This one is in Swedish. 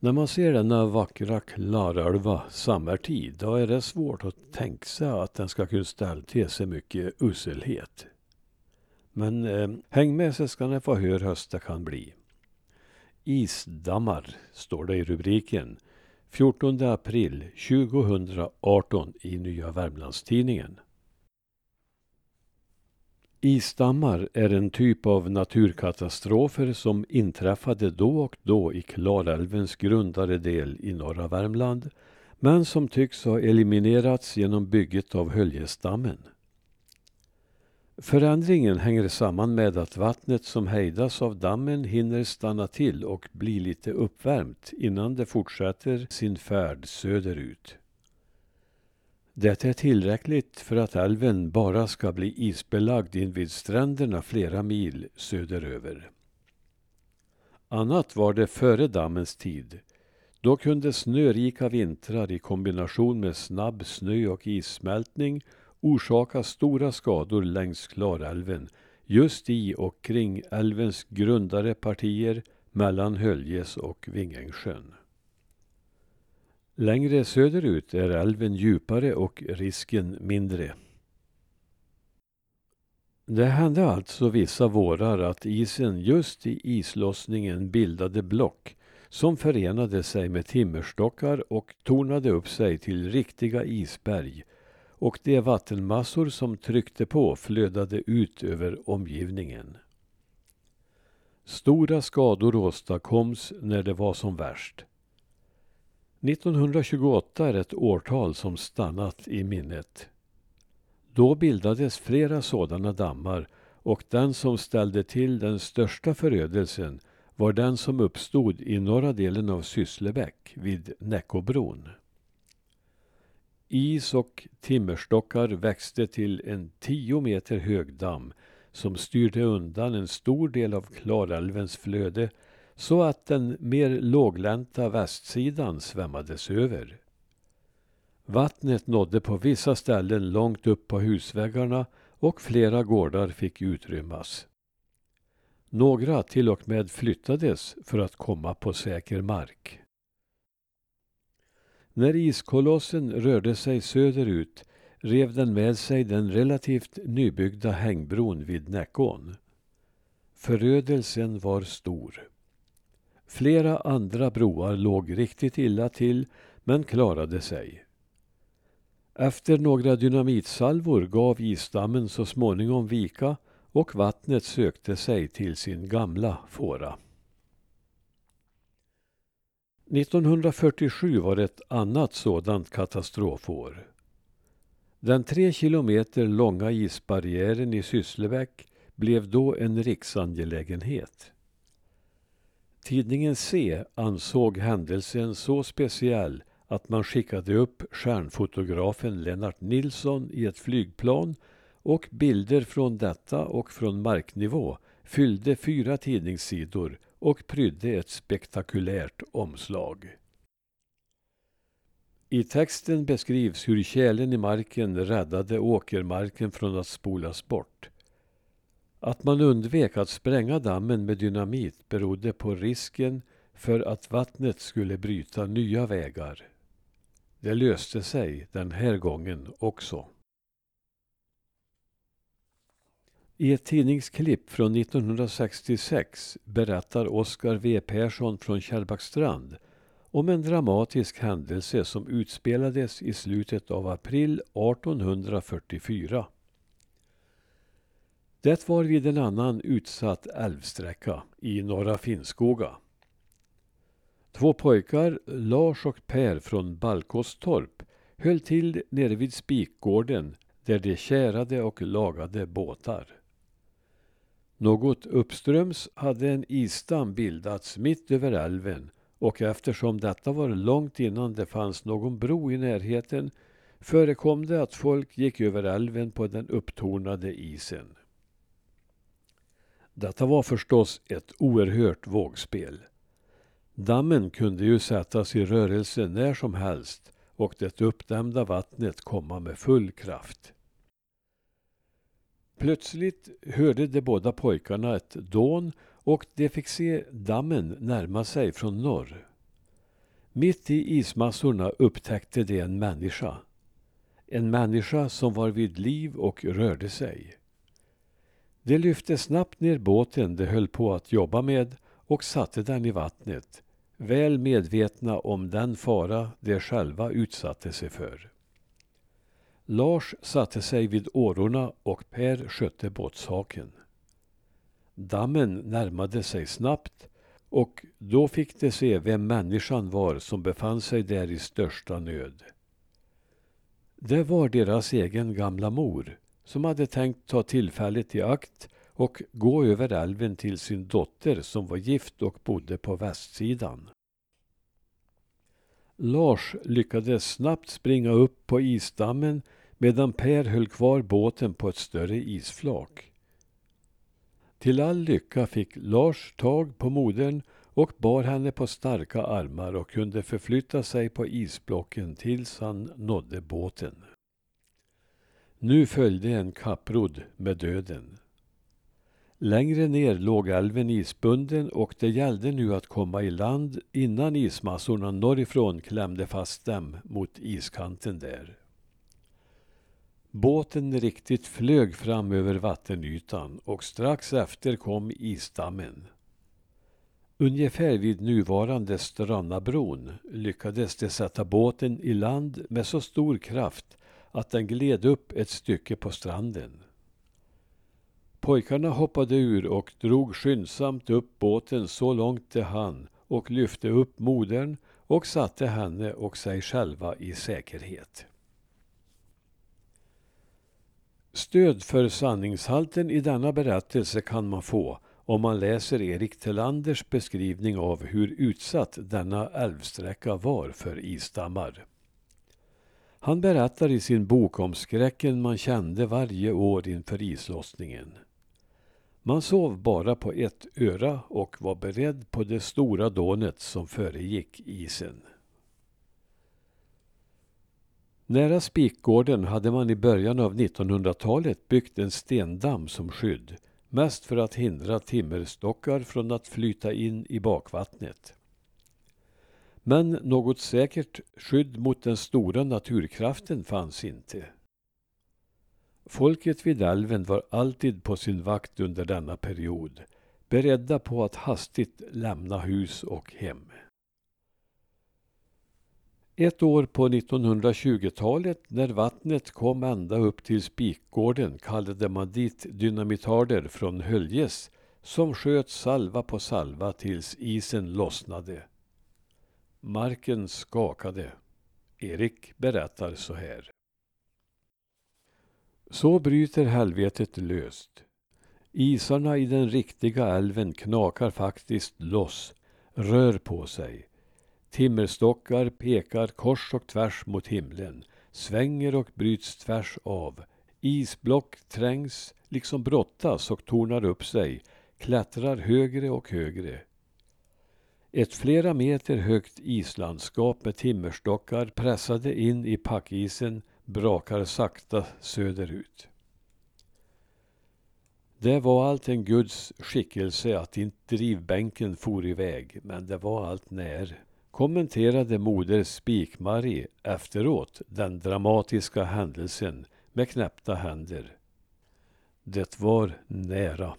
När man ser denna vackra Klarälva sommartid, då är det svårt att tänka sig att den ska kunna ställa till sig mycket uselhet. Men eh, häng med så ska ni få höra hur höst det kan bli. Isdammar, står det i rubriken. 14 april 2018 i Nya Värmlandstidningen. Isdammar är en typ av naturkatastrofer som inträffade då och då i Klarälvens grundare del i norra Värmland men som tycks ha eliminerats genom bygget av Höljesdammen. Förändringen hänger samman med att vattnet som hejdas av dammen hinner stanna till och bli lite uppvärmt innan det fortsätter sin färd söderut. Det är tillräckligt för att älven bara ska bli isbelagd invid stränderna flera mil söderöver. Annat var det före dammens tid. Då kunde snörika vintrar i kombination med snabb snö och issmältning orsaka stora skador längs Klarälven just i och kring älvens grundare partier mellan Höljes och Vingängssjön. Längre söderut är älven djupare och risken mindre. Det hände alltså vissa vårar att isen just i islossningen bildade block som förenade sig med timmerstockar och tornade upp sig till riktiga isberg och de vattenmassor som tryckte på flödade ut över omgivningen. Stora skador åstadkoms när det var som värst. 1928 är ett årtal som stannat i minnet. Då bildades flera sådana dammar och den som ställde till den största förödelsen var den som uppstod i norra delen av Sysslebäck vid Näckåbron. Is och timmerstockar växte till en tio meter hög damm som styrde undan en stor del av Klarälvens flöde så att den mer låglänta västsidan svämmades över. Vattnet nådde på vissa ställen långt upp på husväggarna och flera gårdar fick utrymmas. Några till och med flyttades för att komma på säker mark. När iskolossen rörde sig söderut rev den med sig den relativt nybyggda hängbron vid Näckån. Förödelsen var stor. Flera andra broar låg riktigt illa till men klarade sig. Efter några dynamitsalvor gav isdammen så småningom vika och vattnet sökte sig till sin gamla fåra. 1947 var ett annat sådant katastrofår. Den tre kilometer långa isbarriären i Sysslebäck blev då en riksangelägenhet. Tidningen C ansåg händelsen så speciell att man skickade upp stjärnfotografen Lennart Nilsson i ett flygplan och bilder från detta och från marknivå fyllde fyra tidningssidor och prydde ett spektakulärt omslag. I texten beskrivs hur tjälen i marken räddade åkermarken från att spolas bort. Att man undvek att spränga dammen med dynamit berodde på risken för att vattnet skulle bryta nya vägar. Det löste sig den här gången också. I ett tidningsklipp från 1966 berättar Oskar W Persson från Kärrbackstrand om en dramatisk händelse som utspelades i slutet av april 1844. Det var vid en annan utsatt älvsträcka i Norra Finnskoga. Två pojkar, Lars och Per från Balkåstorp, höll till nere vid spikgården där de kärade och lagade båtar. Något uppströms hade en isdamm bildats mitt över älven och eftersom detta var långt innan det fanns någon bro i närheten förekom det att folk gick över älven på den upptornade isen. Detta var förstås ett oerhört vågspel. Dammen kunde ju sättas i rörelse när som helst och det uppdämda vattnet komma med full kraft. Plötsligt hörde de båda pojkarna ett dån och de fick se dammen närma sig från norr. Mitt i ismassorna upptäckte de en människa. En människa som var vid liv och rörde sig. De lyfte snabbt ner båten de höll på att jobba med och satte den i vattnet, väl medvetna om den fara de själva utsatte sig för. Lars satte sig vid årorna och Per skötte båtshaken. Dammen närmade sig snabbt och då fick de se vem människan var som befann sig där i största nöd. Det var deras egen gamla mor som hade tänkt ta tillfället i akt och gå över älven till sin dotter som var gift och bodde på västsidan. Lars lyckades snabbt springa upp på isdammen medan Per höll kvar båten på ett större isflak. Till all lycka fick Lars tag på modern och bar henne på starka armar och kunde förflytta sig på isblocken tills han nådde båten. Nu följde en kapprodd med döden. Längre ner låg älven isbunden och det gällde nu att komma i land innan ismassorna norrifrån klämde fast dem mot iskanten där. Båten riktigt flög fram över vattenytan och strax efter kom isdammen. Ungefär vid nuvarande Strannabron lyckades de sätta båten i land med så stor kraft att den gled upp ett stycke på stranden. Pojkarna hoppade ur och drog skyndsamt upp båten så långt de hann och lyfte upp modern och satte henne och sig själva i säkerhet. Stöd för sanningshalten i denna berättelse kan man få om man läser Erik Telanders beskrivning av hur utsatt denna älvsträcka var för isdammar. Han berättar i sin bok om skräcken man kände varje år inför islossningen. Man sov bara på ett öra och var beredd på det stora dånet som föregick isen. Nära Spikgården hade man i början av 1900-talet byggt en stendamm som skydd, mest för att hindra timmerstockar från att flyta in i bakvattnet. Men något säkert skydd mot den stora naturkraften fanns inte. Folket vid älven var alltid på sin vakt under denna period, beredda på att hastigt lämna hus och hem. Ett år på 1920-talet när vattnet kom ända upp till Spikgården kallade man dit dynamitarder från Höljes som sköt salva på salva tills isen lossnade. Marken skakade. Erik berättar så här. Så bryter helvetet löst. Isarna i den riktiga älven knakar faktiskt loss, rör på sig. Timmerstockar pekar kors och tvärs mot himlen, svänger och bryts tvärs av. Isblock trängs, liksom brottas och tornar upp sig, klättrar högre och högre. Ett flera meter högt islandskap med timmerstockar pressade in i packisen brakar sakta söderut. Det var allt en Guds skickelse att inte drivbänken for iväg, men det var allt när kommenterade moder Spikmarie efteråt den dramatiska händelsen med knäppta händer. Det var nära.